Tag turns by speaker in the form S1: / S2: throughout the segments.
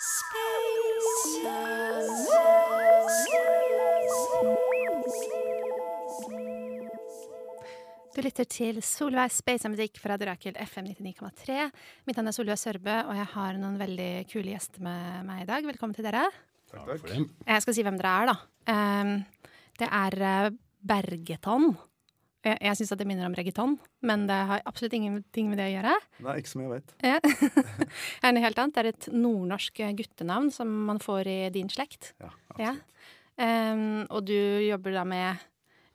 S1: Du lytter til Solveig Space og musikk fra Drakel FM 99,3. Mitt navn er Solveig Sørbø, og jeg har noen veldig kule gjester med meg i dag. Velkommen til dere.
S2: Takk, takk.
S1: Jeg skal si hvem dere er, da. Um, det er uh, Bergeton. Jeg, jeg syns det minner om reggaeton, men det har absolutt ingenting med det å gjøre.
S2: Nei, ikke som jeg vet.
S1: Ja. det er noe helt annet. Det er et nordnorsk guttenavn som man får i din slekt.
S2: Ja,
S1: Ja. Um, og du jobber da med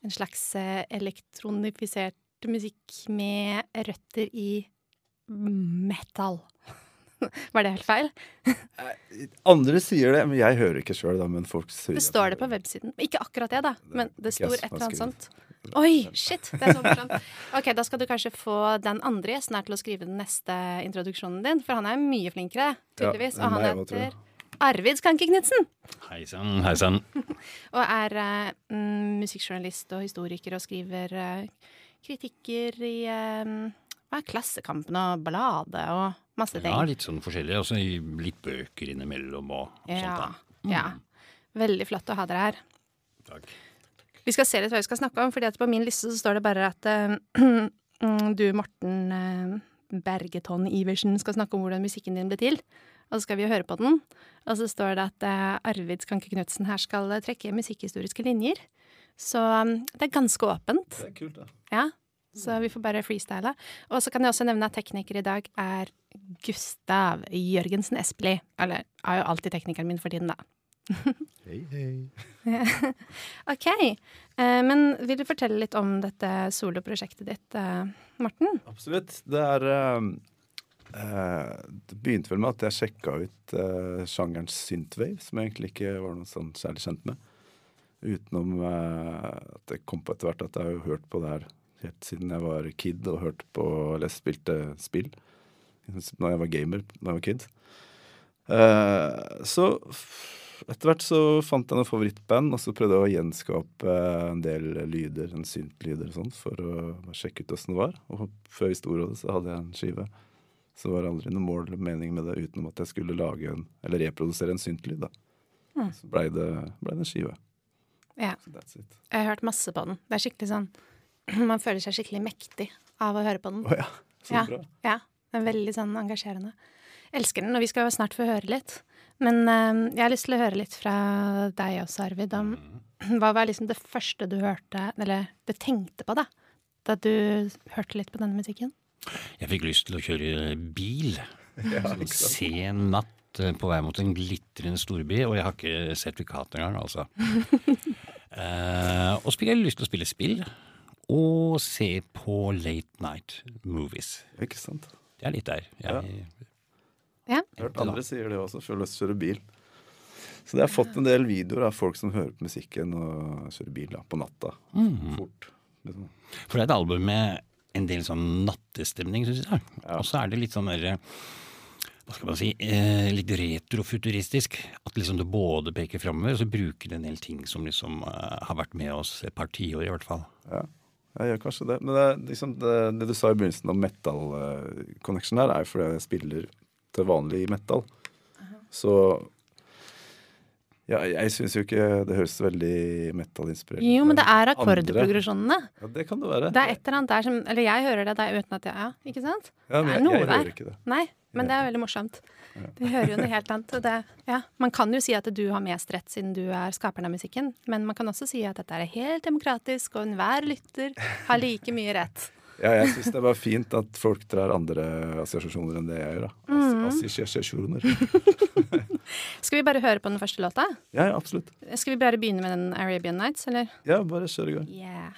S1: en slags eh, elektronifisert musikk med røtter i metal. Var det helt feil?
S2: Andre sier det, men jeg hører ikke sjøl, da. Men folk sier
S1: Det står det på websiden. Ikke akkurat det, da, men det står et eller annet sånt. Oi, shit! Det er så morsomt. Ok, Da skal du kanskje få den andre gjesten her til å skrive den neste introduksjonen din, for han er mye flinkere, tydeligvis.
S2: Ja,
S1: og han heter Arvid Skanke Knutsen.
S3: Hei sann, hei sann.
S1: Og er eh, mm, musikkjournalist og historiker og skriver uh, kritikker i eh, hva er Klassekampen og Bladet og masse ting.
S3: Ja, litt sånn forskjellig. Og så litt bøker innimellom og, og
S1: Ja,
S3: sånt. da.
S1: ja. Veldig flott å ha dere her.
S3: Takk.
S1: Vi skal se litt hva vi skal snakke om, fordi at på min liste så står det bare at uh, du, Morten uh, Bergeton Iversen, skal snakke om hvordan musikken din ble til. Og så skal vi jo høre på den. Og så står det at uh, Arvid Skanke Knutsen her skal trekke musikkhistoriske linjer. Så um, det er ganske åpent.
S2: Det er kult, da.
S1: Ja, så vi får bare freestyle. Og så kan jeg også nevne at tekniker i dag er Gustav Jørgensen Espelid. Eller er jo alltid teknikeren min for tiden, da.
S2: Hei, hei.
S1: OK. Eh, men vil du fortelle litt om dette soloprosjektet ditt, eh, Morten?
S2: Absolutt. Det er eh, eh, Det begynte vel med at jeg sjekka ut sjangeren synthwave, som jeg egentlig ikke var noe sånn særlig kjent med. Utenom at det kom på etter hvert at jeg har hørt på det her helt siden jeg var kid og hørte på eller spilte spill. Når jeg var gamer da jeg var kid. Eh, så etter hvert så fant jeg noen favorittband, og så prøvde jeg å gjenskape en del lyder, en syntlyder og sånn, for å sjekke ut åssen det var. Og før i storrådet så hadde jeg en skive. Så var det aldri noe mål eller mening med det utenom at jeg skulle lage en, eller reprodusere en syntlyd, da.
S1: Mm.
S2: Så blei det, ble det en skive.
S1: Ja. Jeg har hørt masse på den. Det er skikkelig sånn Man føler seg skikkelig mektig av å høre på den.
S2: Oh, ja, så
S1: Ja.
S2: bra.
S1: Ja, Den er veldig sånn engasjerende. Elsker den, og vi skal jo snart få høre litt. Men uh, jeg har lyst til å høre litt fra deg også, Arvid, om hva var liksom det første du hørte, eller du tenkte på, da, da du hørte litt på denne musikken?
S3: Jeg fikk lyst til å kjøre bil.
S2: Ja,
S3: Sånn sen natt eh, på vei mot en glitrende storby, og jeg har ikke sertifikat engang, altså. uh, og så fikk jeg lyst til å spille spill. Og se på late night movies.
S2: Ikke sant?
S3: Det er litt der. Jeg,
S1: Ja.
S2: Jeg har hørt andre sier det også, før lyst til å kjøre bil. Så jeg har fått en del videoer av folk som hører på musikken og kjører bil da, på natta.
S3: Mm.
S2: Fort. Liksom.
S3: For det er et album med en del sånn nattestemning, syns jeg.
S2: Ja.
S3: Og så er det litt sånn derre hva skal man si, eh, litt retrofuturistisk. At liksom det både peker framover, og så bruker det en del ting som liksom eh, har vært med oss et par tiår, i hvert fall.
S2: Ja, jeg gjør kanskje det. Men det, liksom det, det du sa i begynnelsen om metal-connection her, er jo fordi jeg spiller til vanlig metal. Så ja, jeg syns jo ikke det høres veldig metal-inspirert ut.
S1: Jo, men det er akkordprogresjonene.
S2: Ja, det kan det være.
S1: Det er et eller annet der som Eller jeg hører det der uten at jeg Ja, ikke sant?
S2: ja, men
S1: det
S2: jeg, jeg
S1: der.
S2: hører ikke det.
S1: Nei, men det er veldig morsomt. Du hører jo noe helt annet. og Det, ja. Man kan jo si at du har mest rett siden du er skaperen av musikken, men man kan også si at dette er helt demokratisk, og enhver lytter har like mye rett.
S2: Ja, jeg syns det var fint at folk drar andre assosiasjoner enn det jeg gjør. da.
S1: Mm.
S2: Assosiasjoner.
S1: Skal vi bare høre på den første låta?
S2: Ja, ja, absolutt.
S1: Skal vi bare begynne med den Arabian Nights, eller?
S2: Ja, bare kjør i gang.
S1: Yeah.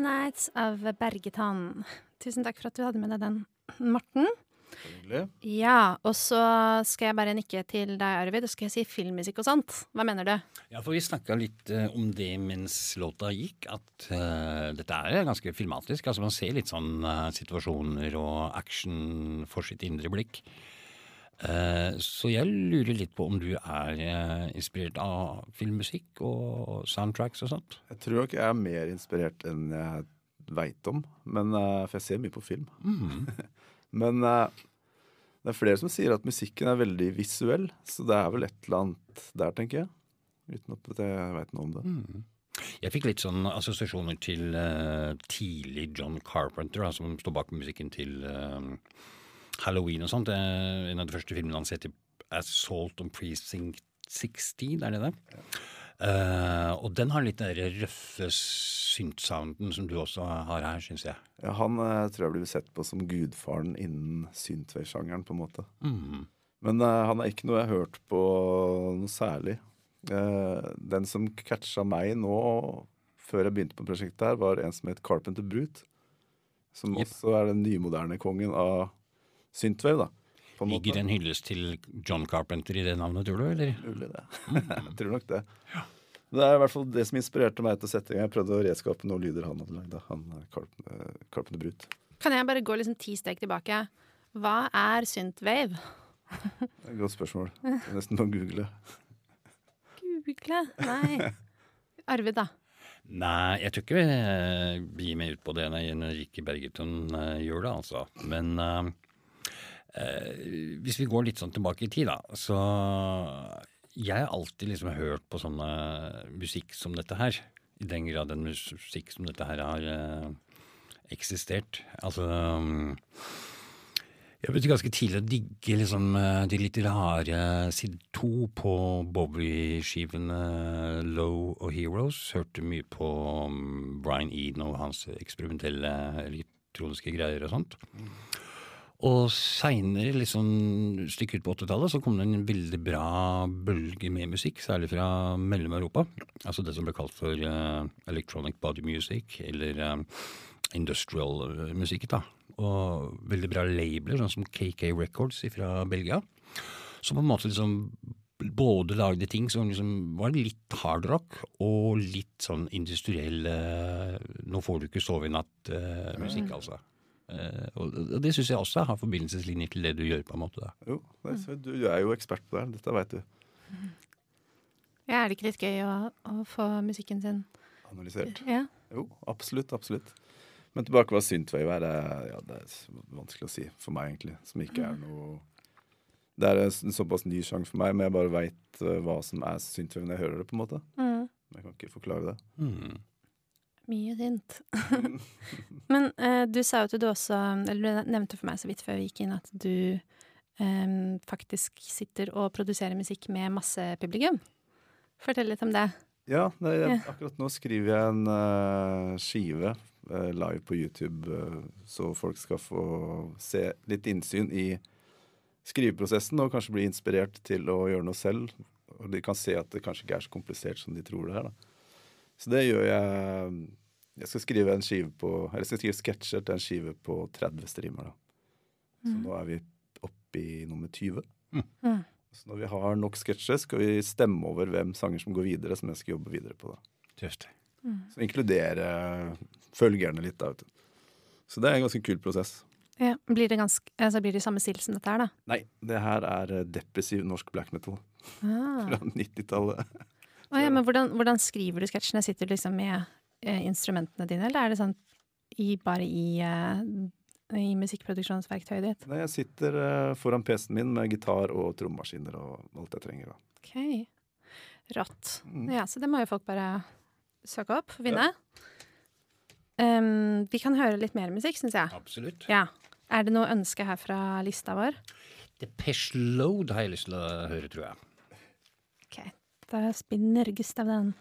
S1: Arabian Nights av Bergetan. Tusen takk for at du hadde med deg den, Morten.
S2: Hyggelig.
S1: Ja, og så skal jeg bare nikke til deg, Arvid, og skal jeg si filmmusikk og sånt. Hva mener du?
S3: Ja, for vi snakka litt uh, om det mens låta gikk, at uh, dette er ganske filmatisk. Altså man ser litt sånn uh, situasjoner og action for sitt indre blikk. Eh, så jeg lurer litt på om du er eh, inspirert av filmmusikk og soundtracks og sånt?
S2: Jeg tror nok jeg er mer inspirert enn jeg veit om, men, eh, for jeg ser mye på film. Men eh, det er flere som sier at musikken er veldig visuell, så det er vel et eller annet der, tenker jeg. Uten at jeg veit noe om det.
S3: Jeg fikk litt sånn assosiasjoner til uh, tidlig John Carpenter, da, som står bak musikken til eh, Halloween og sånt. Det er en av de første filmene hans heter Assault on Precinct 16, er det det? Eh, og den har litt den røffe synth-sounden som du også har her, syns jeg.
S2: Ja, han uh, tror jeg blir sett på som gudfaren innen synthwave-sjangeren, på en måte.
S3: Mm.
S2: Men uh, han er ikke noe jeg har hørt på noe særlig. Den som catcha meg nå, før jeg begynte på prosjektet her, var en som het Carpenter Brute. Som
S3: yep.
S2: også er den nymoderne kongen av synthwave, da. På en
S3: Ligger
S2: det
S3: en hyllest til John Carpenter i det navnet, tror du? eller?
S2: Mulig det. jeg tror nok det. Det er i hvert fall det som inspirerte meg til å sette i gang. Jeg prøvde å reskape noen lyder han hadde lagd. Han eh, Carp- eh, Carpenter Brut.
S1: Kan jeg bare gå liksom ti steg tilbake? Hva er synthwave?
S2: Det er Et godt spørsmål. Jeg er Nesten må google.
S1: Google? Nei. Arvid, da.
S3: Nei, jeg tror ikke vi eh, begir meg ut på det når Rikke Bergerton eh, gjør det, altså. Men eh, eh, hvis vi går litt sånn tilbake i tid, da, så Jeg har alltid liksom hørt på sånne musikk som dette her. I den grad den musikk som dette her har eh, eksistert. Altså um, jeg begynte ganske tidlig å digge liksom, eh, de litt rare side to på Bowie-skivene Low og Heroes. Hørte mye på um, Brian Eden og hans eksperimentelle elektroniske greier og sånt. Og seinere, liksom stykket ut på 80-tallet, så kom det en veldig bra bølge med musikk, særlig fra Mellom-Europa. Altså det som ble kalt for uh, electronic body music, eller eh, industrial eh, musikk, da. Og veldig bra labeler, sånn som KK Records fra Belgia. Som på en måte liksom både lagde ting som liksom var litt hardrock, og litt sånn industriell uh, Nå får du ikke sove i natt-musikk, altså. Eh, og det syns jeg også har forbindelseslinjer til det du gjør, på en måte. da.
S2: Jo, du, du er jo ekspert på det her. Dette veit du.
S1: Ja, er det ikke litt gøy å, å få musikken sin
S2: Analysert.
S1: Ja.
S2: Jo, absolutt. Absolutt. Men tilbake hva synthwave er, det er, ja, det er vanskelig å si for meg, egentlig. Som ikke er noe Det er en såpass ny sjanger for meg, men jeg bare veit hva som er synthwave når jeg hører det, på en måte.
S1: Mm.
S2: Jeg kan ikke forklare det.
S3: Mm.
S1: Mye sint. Men eh, du sa jo at du også Eller du nevnte for meg så vidt før vi gikk inn, at du eh, faktisk sitter og produserer musikk med masse publikum. Fortell litt om det.
S2: Ja, det, jeg, akkurat nå skriver jeg en uh, skive uh, live på YouTube, uh, så folk skal få se litt innsyn i skriveprosessen og kanskje bli inspirert til å gjøre noe selv. Og de kan se at det kanskje ikke er så komplisert som de tror det er. Da. Så det gjør jeg. Jeg skal skrive en skive på Eller jeg skal skrive sketsjer til en skive på 30 streamer. da. Så nå er vi oppe i nummer 20.
S1: Mm.
S2: Så når vi har nok sketsjer, skal vi stemme over hvem sanger som går videre, som jeg skal jobbe videre på. da.
S3: Mm.
S2: Så inkludere følgerne litt, da. vet du. Så det er en ganske kul prosess.
S1: Ja, blir, det ganske, altså blir det samme stil som dette her, da?
S2: Nei, det her er depressiv norsk black metal
S1: Ah.
S2: fra 90-tallet.
S1: Å ja, men hvordan, hvordan skriver du sketsjene? Sitter du liksom med eh, instrumentene dine, eller er det sånn i, bare i, eh, i musikkproduksjonsverktøyet ditt?
S2: Nei, Jeg sitter uh, foran PC-en min med gitar og trommemaskiner og alt jeg trenger. da.
S1: Ok. Rått.
S2: Mm.
S1: Ja, så det må jo folk bare søke opp, vinne. Um, vi kan høre litt mer musikk, syns jeg.
S3: Absolutt.
S1: Ja. Er det noe ønske her fra lista vår?
S3: Depeche Load har jeg lyst til å høre, tror jeg.
S1: Da spinner Gustav den.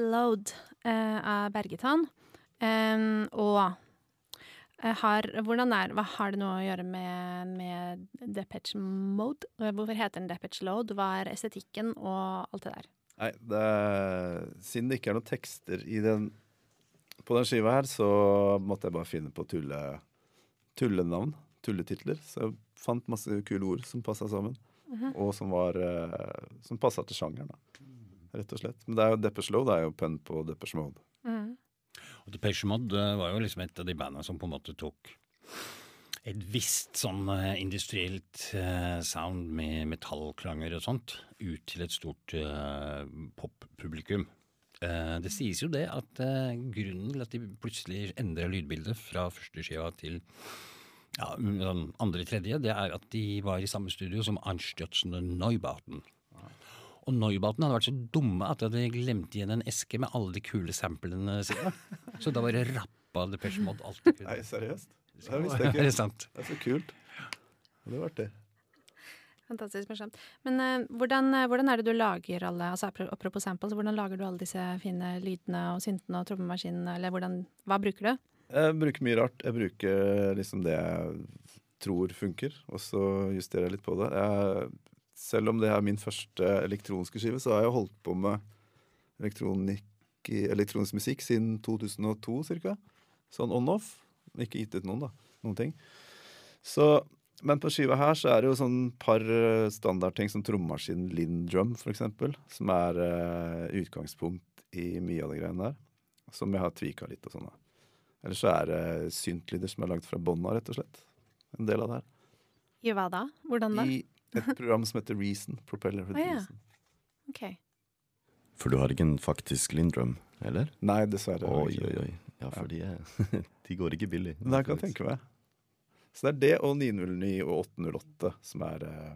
S1: Load eh, av Bergetan. Um, og eh, har, hvordan er, hva har det noe å gjøre med, med Depeche Mode? Eh, Hvorfor heter den Depeche Load? Hva er estetikken og alt det der?
S2: Nei, det er, siden det ikke er noen tekster i den på den skiva her, så måtte jeg bare finne på tulle, tullenavn, tulletitler. Så jeg fant masse kule ord som passa sammen, og som var eh, Som passa til sjangeren, da. Rett og slett. Men det er jo Deppers Low, det er jo pønn på Deppers Mode.
S1: Mm.
S3: Og Depeche Mode eh, var jo liksom et av de bandene som på en måte tok et visst sånn eh, industrielt eh, sound med metallklanger og sånt ut til et stort poppublikum. Eh, det sies jo det at grunnen til at de plutselig endra lydbildet fra første skiva til ja, sånn andre-tredje, det er at de var i samme studio som Arnstjøtsen og Neubauten. Og Neubauten hadde vært så dumme at de hadde glemt igjen en eske med alle de kule samplene sine. Så da bare rappa Depeche Mode alt de kunne.
S2: Nei, seriøst? Det visste jeg
S3: Er det
S2: ikke.
S3: sant?
S2: Det er så kult. Det hadde vært det.
S1: Fantastisk morsomt. Men uh, hvordan, uh, hvordan er det du lager alle altså apro- Apropos samples, hvordan lager du alle disse fine lydene og syntene og trommemaskinene, eller hvordan, hva bruker du?
S2: Jeg bruker mye rart. Jeg bruker liksom det jeg tror funker, og så justerer jeg litt på det. Jeg, selv om det er min første elektroniske skive, så har jeg holdt på med elektronisk musikk siden 2002 ca. Sånn on-off. Ikke gitt ut noen, da. Noen ting. Så, men på skiva her så er det jo sånn par eh, standardting som trommaskin Lindrum, for eksempel. Som er uh, utgangspunkt i mye av de greiene der. Som jeg har tvika litt og sånn. Eller så er det syntlyder som er lagd fra bånda, rett og slett. En del av det her.
S1: I hva da? Hvordan da?
S2: I et program som heter Reason. Propeller with
S1: Å, ja.
S2: Reason.
S1: Okay.
S4: For du har ikke en faktisk Lindrum, eller?
S2: Nei, dessverre.
S4: Oi, oi, oi. Ja, for de, er, de går ikke billig.
S2: Det kan jeg tenke meg. Så det er det og 909 og 808 som er eh,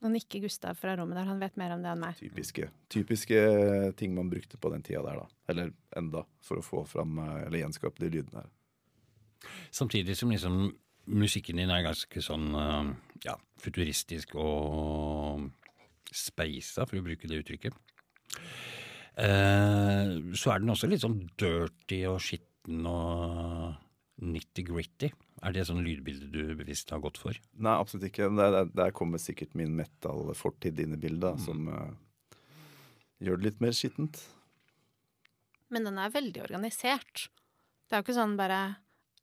S1: Nå nikker Gustav fra rommet der, han vet mer om det enn meg.
S2: typiske, typiske ting man brukte på den tida der, da. Eller enda, for å få fram eh, eller gjenskape de lydene her.
S3: Samtidig som liksom musikken din er ganske sånn eh, ja, futuristisk og speisa, for å bruke det uttrykket. Eh, så er den også litt sånn dirty og skitten og nitty-gritty. Er det sånn lydbilde du bevisst har gått for?
S2: Nei, absolutt ikke. Der, der, kommer sikkert min metal-fortid inn i bildet, mm. som uh, gjør det litt mer skittent.
S1: Men den er veldig organisert. Det er jo ikke sånn bare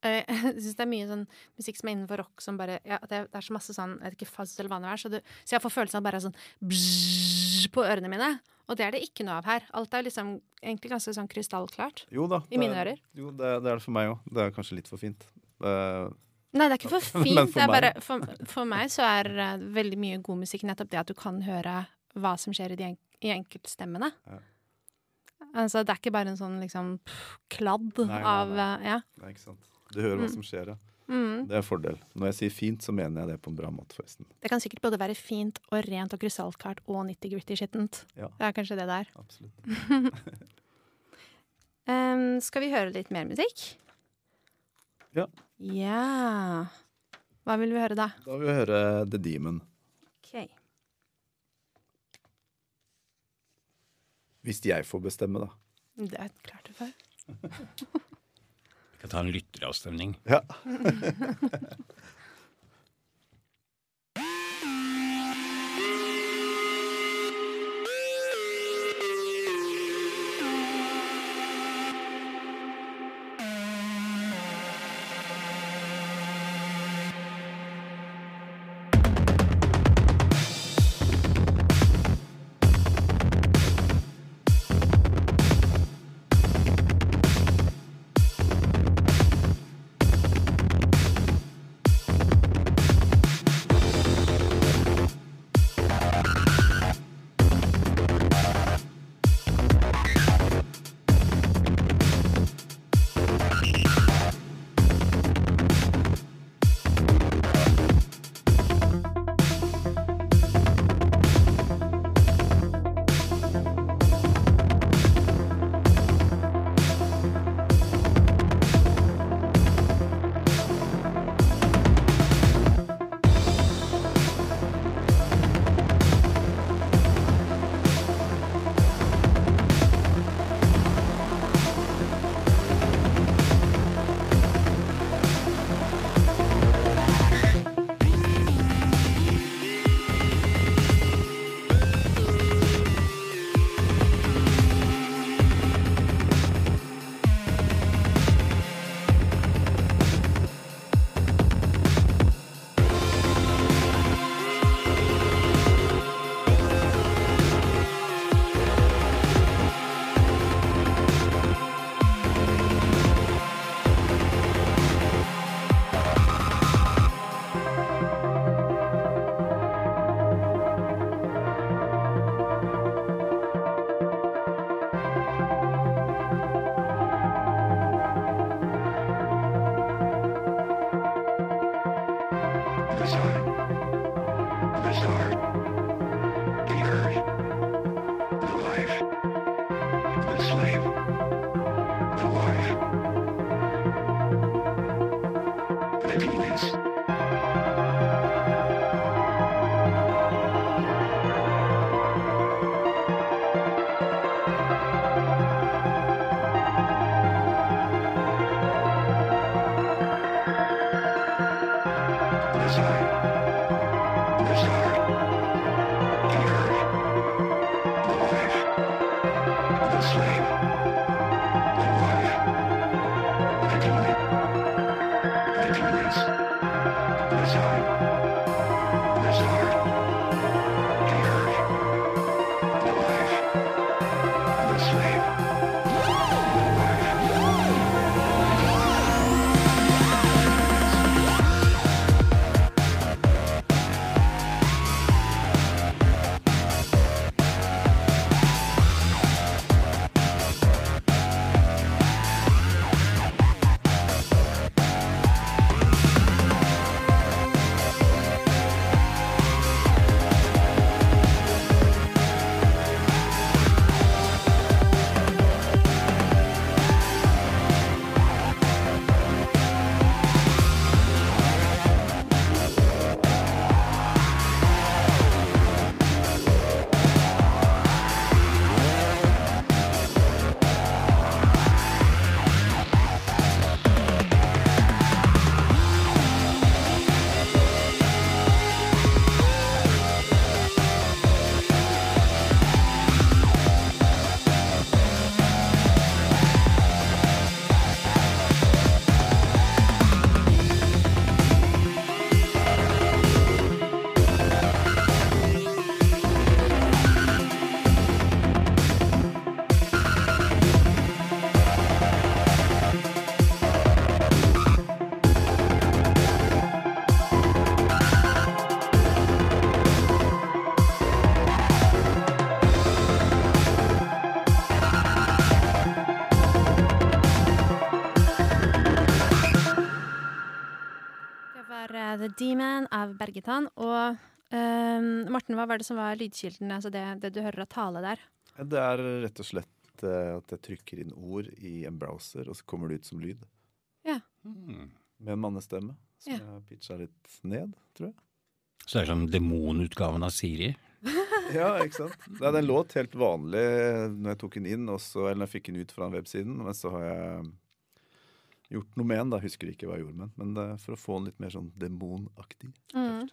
S1: Jeg syns det er mye sånn musikk som er innenfor rock som bare ja, det, er, det er så masse sånn Jeg vet ikke fuzz eller hva det er. Så, du, så jeg får følelsen av bare sånn bzzz på ørene mine. Og det er det ikke noe av her. Alt er liksom egentlig ganske sånn krystallklart.
S2: Jo da.
S1: I mine
S2: det-
S1: ører.
S2: Jo, det, det er det for meg òg. Det er kanskje litt for fint. Uh,
S1: Nei, det er ikke for fint.
S2: for
S1: det er
S2: meg-
S1: bare, for, for meg så er uh, veldig mye god musikk nettopp det at du kan høre hva som skjer i, de en, i enkeltstemmene.
S2: Ja.
S1: Altså, det er ikke bare en sånn liksom pff, kladd
S2: Nei, nei,
S1: av
S2: nei.
S1: eh, Ja.
S2: Nei, ikke sant. Du hører hva som skjer, ja.
S1: Mm.
S2: Det er en fordel. Når jeg sier fint, så mener jeg det på en bra måte, forresten.
S1: Det kan sikkert både være fint og rent og krystallklart og nitty-gritty skittent.
S2: Ja.
S1: Det er kanskje det der.
S2: Absolutt.
S1: um, skal vi høre litt mer musikk?
S2: Ja.
S1: Ja Hva vil vi høre da?
S2: Da vil vi høre The Demon.
S1: Ok.
S2: Hvis jeg får bestemme, da.
S1: Det er klart du får.
S3: Vi kan ta en lytteravstemning.
S2: Ja.
S1: eh, The Demon av Bergetan. Og um, Morten, hva var det som var lydkilden, altså det, det du hører av tale der?
S2: Det er rett og slett eh, at jeg trykker inn ord i en browser, og så kommer det ut som lyd.
S3: Hmm.
S2: Med en mannestemme. Som
S1: Ja.
S2: jeg pitcha litt ned, tror jeg.
S3: Så det er som demonutgaven av Siri.
S2: Ja, ikke sant? Nei, den låt helt vanlig når jeg tok den inn, også, eller når jeg fikk den ut fra websiden. Men så har jeg gjort noe med den. da, Husker ikke hva jeg gjorde med den. Men er for å få den litt mer sånn demonaktig.
S1: Mm.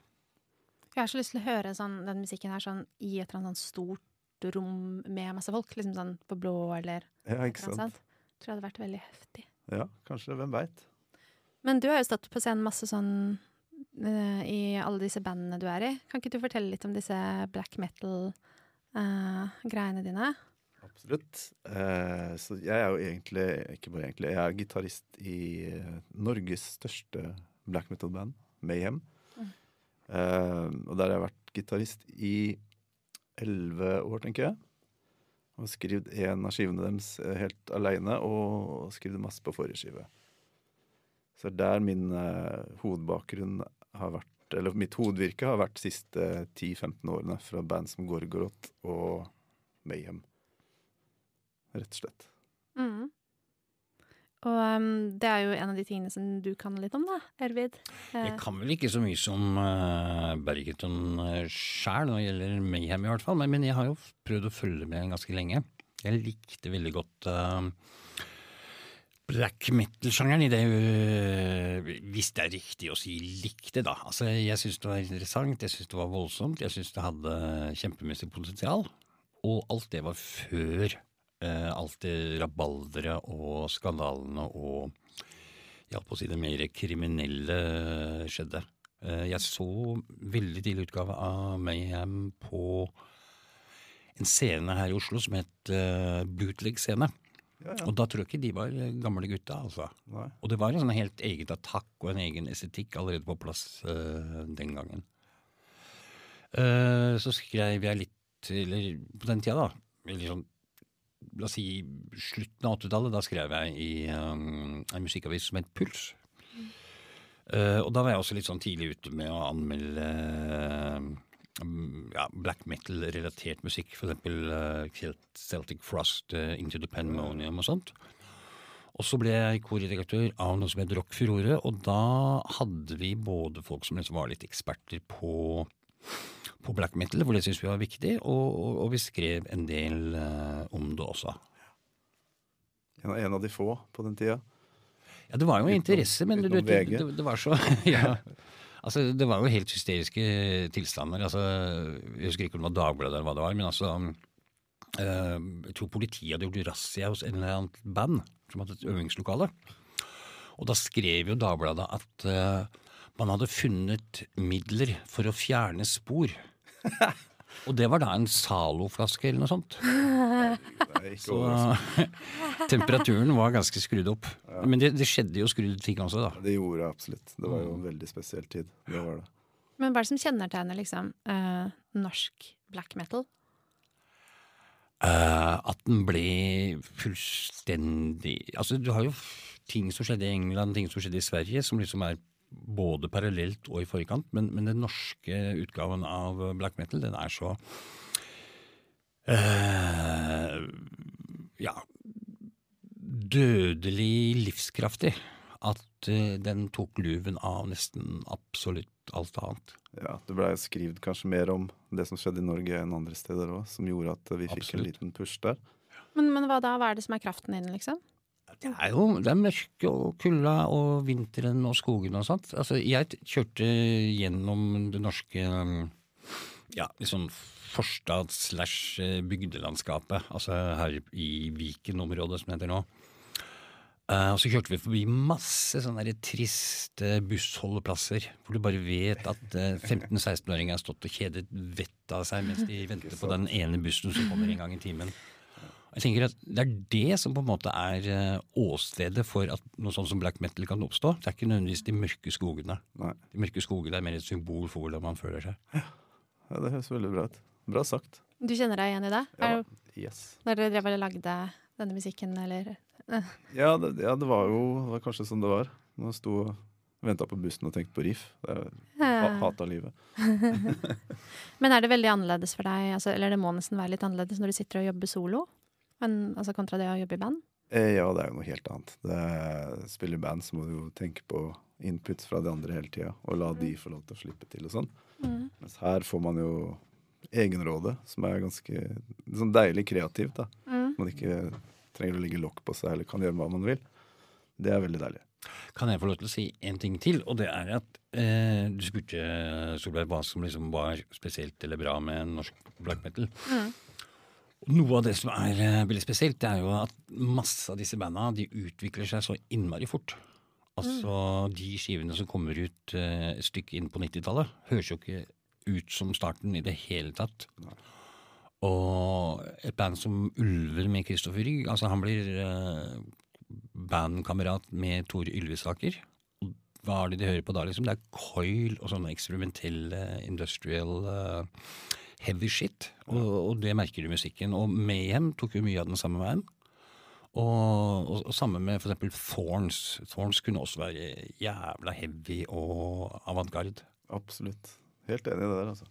S1: Jeg har så lyst til å høre sånn, den musikken her sånn, i et eller annet sånn stort rom med masse folk. Liksom sånn på blå eller
S2: Ja, ikke sant?
S1: sånt. Tror jeg hadde vært veldig heftig.
S2: Ja, kanskje. Hvem veit?
S1: Men du har jo stått på scenen masse sånn uh, i alle disse bandene du er i. Kan ikke du fortelle litt om disse black metal-greiene dine?
S2: Absolutt. Eh, så jeg er jo egentlig, ikke bare egentlig, jeg er gitarist i eh, Norges største black metal-band, Mayhem.
S1: Mm.
S2: Eh, og der har jeg vært gitarist i elleve år, tenker jeg. Og skrevet en av skivene deres helt aleine, og skrevet masse på forrige skive. Så er der min eh, hovedbakgrunn har vært Eller mitt hovedvirke har vært de siste 10-15 årene, fra band som Gorgoroth og Mayhem rett og slett.
S1: Mm. Og um, det er jo en av de tingene som du kan litt om, da, Ervid. Eh,
S3: Jeg kan vel ikke så mye som uh, Bergeton uh, sjæl når det gjelder Mayhem, i hvert fall. Men, men jeg har jo prøvd å følge med ganske lenge. Jeg likte veldig godt uh, black metal-sjangeren i det Hvis det er riktig å si likte, da. Altså, jeg syns det var interessant, jeg syns det var voldsomt, jeg syns det hadde kjempemessig potensial. Og alt det var før uh, alt det rabalderet og skandalene og jeg holdt på å si det mer kriminelle skjedde. Eh, Jeg så veldig tidlig utgave av Mayhem på en scene her i Oslo som het uh, Bootleg scene.
S2: Ja, ja.
S3: Og da tror jeg ikke de var gamle gutta, altså.
S2: Nei.
S3: Og det var en sånn helt eget attakk og en egen estetikk allerede på plass uh, den gangen. Uh, så skrev jeg litt, eller på den tida, da, eller sånn La oss si slutten av 80-tallet, da skrev jeg i um, en musikkavis som het Puls. Eh, og da var jeg også litt sånn tidlig ute med å anmelde mm, ja, black metal-relatert musikk. For eksempel eh, Celtic Frost, uh, Into the Pandemonium og sånt. Og så ble jeg korredaktør av noe som het Rock Furore, og da hadde vi både folk som liksom var litt eksperter på, på black metal, for det syntes vi var viktig, og, og, og vi skrev en del uh, om det også.
S2: En, en av de få på den tida.
S3: Ja, det var jo
S2: Utenom-
S3: interesse, men du du, det, det, var så ja. Altså, det var jo helt hysteriske tilstander. Altså, jeg husker ikke om det var Dagbladet eller hva det var, men altså eh, Jeg tror politiet hadde gjort razzia hos en eller annen band som hadde et øvingslokale. Og da skrev jo Dagbladet at eh, man hadde funnet midler for å fjerne spor. Og det var da en Zalo-flaske eller noe sånt. Så temperaturen var ganske skrudd opp. Men det, det skjedde jo skrudd ting også, da.
S2: Det gjorde det absolutt. Det var jo en veldig spesiell tid. Det var det.
S1: Men hva er det som kjennetegner liksom, eh, norsk black metal?
S3: Eh, at den ble fullstendig Altså, du har jo ting som skjedde i England, ting som skjedde i Sverige, som liksom er både parallelt og i forkant, men, men den norske utgaven av black metal, den er så eh, Ja Dødelig livskraftig. At eh, den tok luven av nesten absolutt alt annet.
S2: Ja, Det blei skrevet kanskje mer om det som skjedde i Norge enn andre steder òg, som gjorde at vi fikk en liten push der.
S1: Men, men hva da? Hva er det som er kraften din, liksom?
S3: Det er jo det er mørke og kulda og vinteren og skogen og sånt. Altså, jeg kjørte gjennom det norske um, ja, liksom forstads- slash eh, bygdelandskapet, altså her i Viken-området som det heter nå. Uh, og så kjørte vi forbi masse sånne der triste bussholdeplasser, hvor du bare vet at uh, 15-16-åringer har stått og kjedet vettet av seg mens de venter på den ene bussen som kommer en gang i timen. Jeg tenker at Det er det som på en måte er eh, åstedet for at noe sånt som black metal kan oppstå. Det er ikke nødvendigvis de mørke skogene.
S2: Nei,
S3: De mørke skogene er mer et symbol for hvordan man føler seg.
S2: ja, Det høres veldig bra ut. Bra sagt.
S1: Du kjenner deg igjen i det?
S2: Ja,
S1: Er,
S2: yes.
S1: når dere drev og lagde denne musikken, eller
S2: ja, det, ja, det var jo det var kanskje sånn det var. Når jeg sto og venta på bussen og tenkte på riff. Jeg ha, hata livet.
S1: Men er det veldig annerledes for deg, altså, eller det må nesten være litt annerledes når du sitter og jobber solo, men, altså, kontra det å jobbe i band?
S2: Eh, ja, det er jo noe helt annet. Det er, spiller i band, så må du jo tenke på inputs fra de andre hele tida, og la de få lov til å slippe til og sånn.
S1: Mm.
S2: Mens her får man jo egenrådet, som er ganske sånn deilig kreativt. da.
S1: Mm.
S2: Man ikke trenger å legge lokk på seg eller kan gjøre hva man vil. Det er veldig deilig.
S3: Kan jeg få lov til å si en ting til? Og det er at eh, du spurte Solveig hva som liksom var spesielt eller bra med norsk black metal.
S1: Mm.
S3: Noe av det som er eh, veldig spesielt, det er jo at masse av disse banda de utvikler seg så innmari fort. Altså de skivene som kommer ut eh, et stykke inn på 90-tallet, høres jo ikke ut som starten i det hele tatt. Og et band som Ulver med Kristoffer Rygg, altså han blir eh, bandkamerat med Tor Ylvesaker. Hva er det de hører på da, liksom? Det er coil og sånne eksperimentelle industrial eh, heavy shit. Og, og det merker du i musikken. Og Mayhem tok jo mye av den samme veien. Og, og, og samme med for eksempel Thorns. Thorns kunne også være jævla heavy og avantgarde.
S2: Absolutt. Helt enig i det der, altså.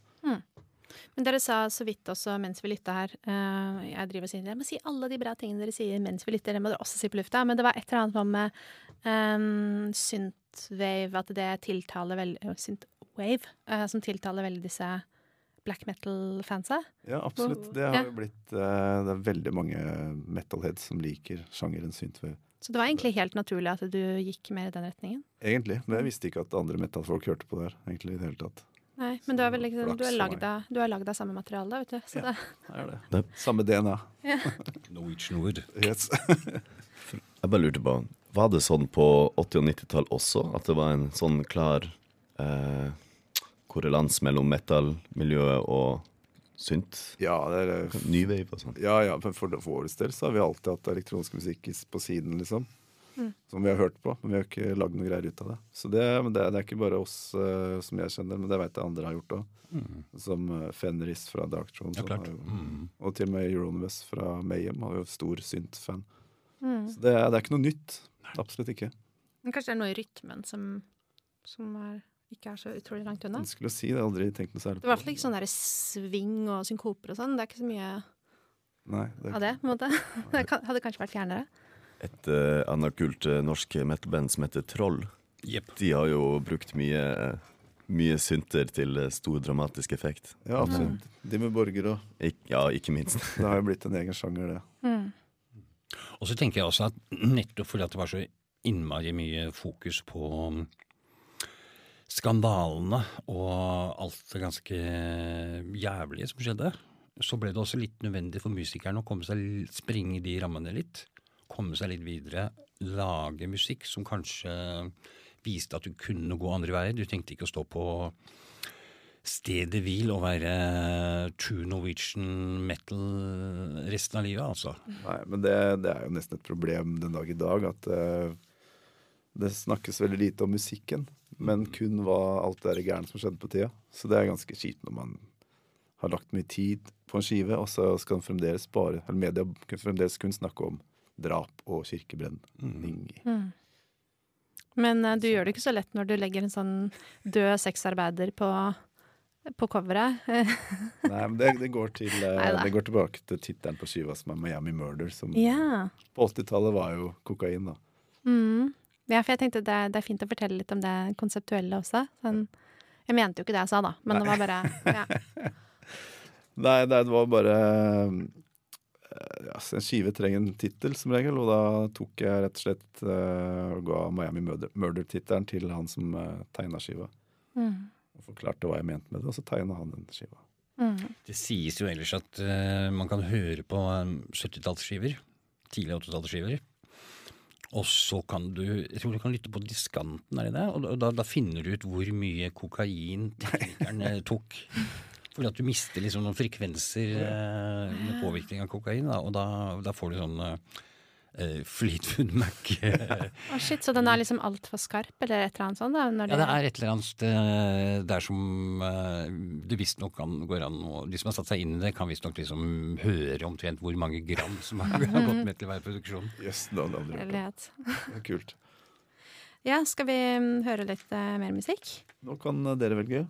S1: Men dere sa så vidt også mens vi lytta her uh, Jeg driver og sier jeg må si alle de bra tingene dere sier mens vi lytter. Det må dere også si på lufta. Men det var et eller annet om med um, synthwave, at det tiltaler veldig uh, Synthwave, uh, som tiltaler veldig disse black metal-fansa.
S2: Ja, absolutt. Det har
S1: Ja.
S2: blitt eh, Det er veldig mange metalheads som liker sjangeren synthwave.
S1: Så det var egentlig helt naturlig at du gikk mer i den retningen.
S2: Egentlig. Men jeg visste ikke at andre metalfolk hørte på det her. egentlig i det hele tatt.
S1: Nei, men du er, vel, liksom, du er lagd av, er lagd av samme materiale, vet du. Så
S2: Ja.
S1: det,
S2: er det.
S4: Det-
S2: Samme DNA.
S3: Norwegian Wood.
S2: Yes.
S4: Jeg bare lurte på, var det sånn på 80- og 90-tall også? At det var en sånn klar eh, korrelans mellom metal-miljøet og synt?
S2: ja, det er
S4: Ny wave og sånn?
S2: Ja, ja, men for, for vår del så har vi alltid hatt elektronisk musikk på siden, liksom. Som vi har hørt på, men vi har ikke lagd noe greier ut av det. Så det, det, det er ikke bare oss uh, som jeg kjenner, men det vet jeg andre har gjort òg. Som uh, Fenris fra Dark Throne.
S3: Ja, klart.
S2: jo-
S3: Mm.
S2: Og til og med Euronymous fra Mayhem har jo stor synt-fan.
S1: mm.
S2: Så det, det er ikke noe nytt. Absolutt ikke.
S1: Men kanskje det er noe i rytmen som som er, ikke er så utrolig langt unna.
S2: Vanskelig å si, det har aldri tenkt noe særlig
S1: Det var i hvert fall ikke sånn der sving og synkoper og sånn. Det er ikke så mye
S2: Nei, det
S1: av det, på en måte. Det hadde kanskje vært fjernere.
S4: Et uh, annet kult eh, norsk metalband som heter Troll,
S3: Yep.
S4: de har jo brukt mye, mye synter til eh, stor dramatisk effekt.
S2: Ja, absolutt. De med Borger og
S4: Ik ja, ikke minst.
S2: Det har jo blitt en egen sjanger, det.
S1: Mm.
S3: Og så tenker jeg også at nettopp fordi at det var så innmari mye fokus på skandalene og alt det ganske jævlige som skjedde, så ble det også litt nødvendig for musikerne å komme seg, springe de rammene litt. Komme seg litt videre. Lage musikk som kanskje viste at du kunne gå andre veier. Du tenkte ikke å stå på stedet hvil og være true Norwegian metal resten av livet, altså.
S2: Nei, men det, det er jo nesten et problem den dag i dag at uh, det snakkes veldig lite om musikken, men kun hva alt det gærne som skjedde på tida. Så det er ganske kjipt når man har lagt mye tid på en skive, og så skal fremdeles bare, eller media kan fremdeles kun snakke om drap og kirkebrenning.
S1: Mm. Men uh, du gjør det ikke så lett når du legger en sånn død sexarbeider på, på coveret.
S2: Nei, men det, det, går til,
S1: uh,
S2: det går tilbake til tittelen på skiva, som er Miami Murder, som
S1: yeah.
S2: på 80-tallet var jo kokain, da.
S1: Mm. Ja, for jeg tenkte det, er- det er fint å fortelle litt om det konseptuelle også. Sånn, jeg mente jo ikke det jeg sa, da, men det var bare ja.
S2: Nei, nei, det var bare eh, ja, En skive trenger en tittel, som regel, og da tok jeg rett og slett uh, og ga Miami Murder- Murder-tittelen til han som uh, tegna skiva.
S1: Mm.
S2: Og forklarte hva jeg mente med det, og så tegna han den skiva.
S1: Mm.
S3: Det sies jo ellers at uh, man kan høre på um, 70-tallsskiver, tidlige 80-tallsskiver. Og så kan du jeg tror du kan lytte på diskanten, er det det? Og, da- da, finner du ut hvor mye kokain teknikeren eh, tok. Fordi at du mister liksom noen frekvenser eh, med påvirkning av kokain, da, og da, da får du sånn eh, Fleetwood Mac
S1: oh shit, Så den er liksom altfor skarp, eller et eller annet sånt? Da, når
S3: Ja, det er et eller annet eh, der som uh, det visstnok går an å De som har satt seg inn i det, kan visstnok liksom høre omtrent hvor mange gram som har, gått med til hver produksjon.
S2: Yes, det hadde aldri hørt Det er kult.
S1: Ja, skal vi mm, høre litt uh, mer musikk?
S2: Nå kan eh, dere velge.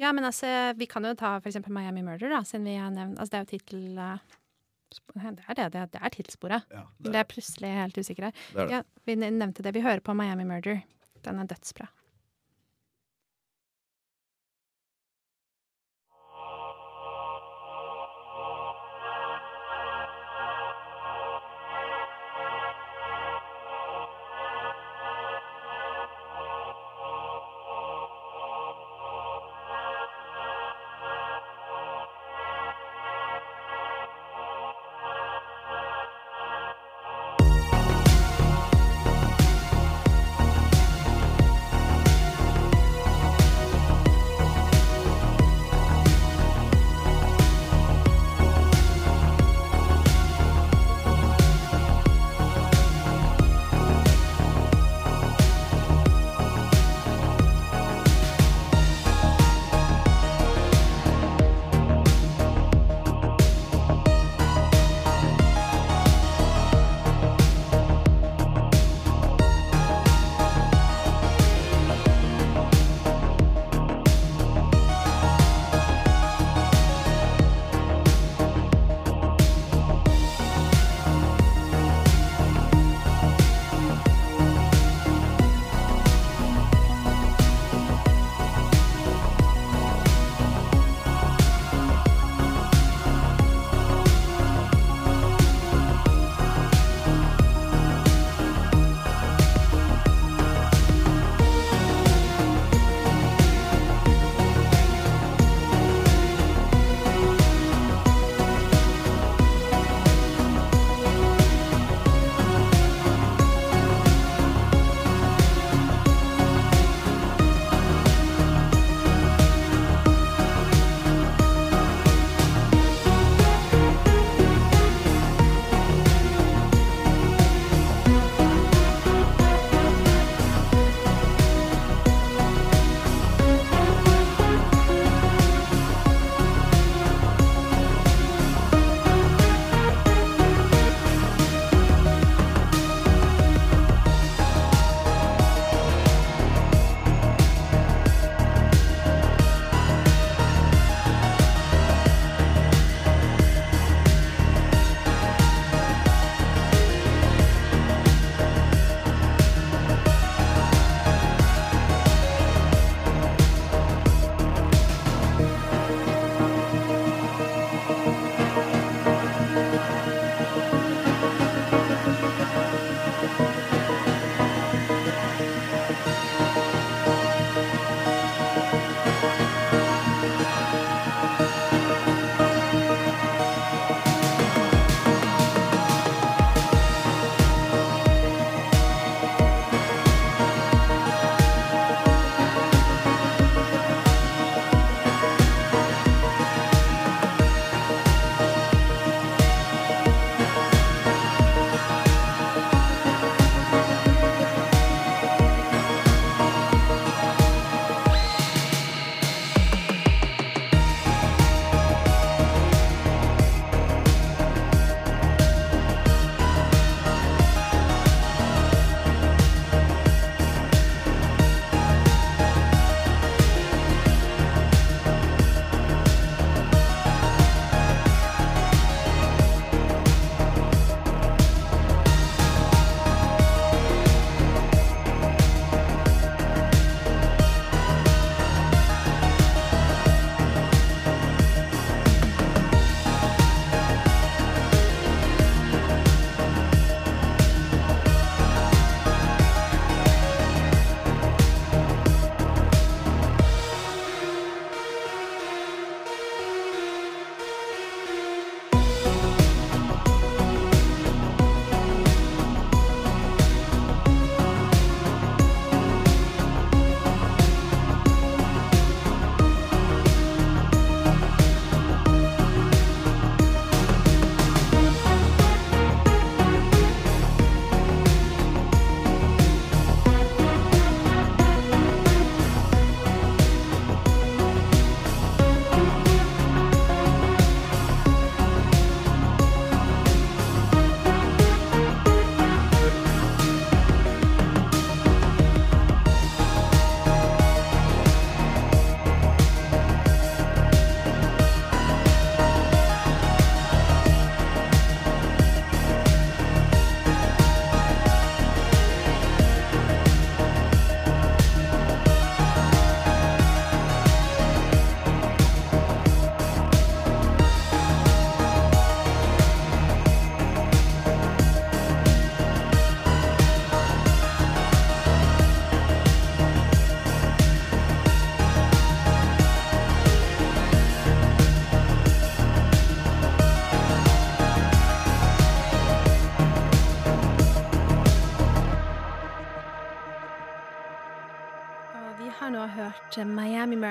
S1: Ja, men altså, vi kan jo ta for eksempel Miami Murder, da, siden vi har nevnt Altså, det er jo tittel... Det er det, det er, det er tittelsporet.
S2: Ja,
S1: Det er plutselig helt usikre.
S2: det er.
S1: Ja, vi nevnte det. Vi hører på Miami Murder. Den er dødsbra.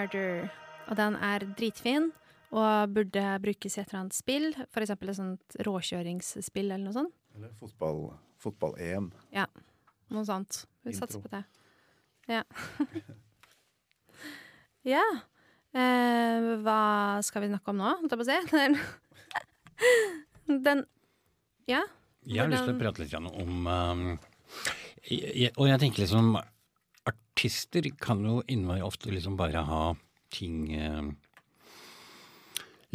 S1: Murder, og den er dritfin. Og burde brukes i et eller annet spill, f.eks. et sånt råkjøringsspill eller noe sånt.
S2: Eller fotball, fotball-EM.
S1: Ja, noe sånt. Vi
S2: Intro.
S1: satser på det. Ja. ja. Eh, hva skal vi snakke om nå, holdt jeg på å si? Den, den Ja.
S3: Jeg har lyst til å prate litt om um, jeg, Og jeg tenker liksom Artister kan jo innmari ofte liksom bare ha ting eh,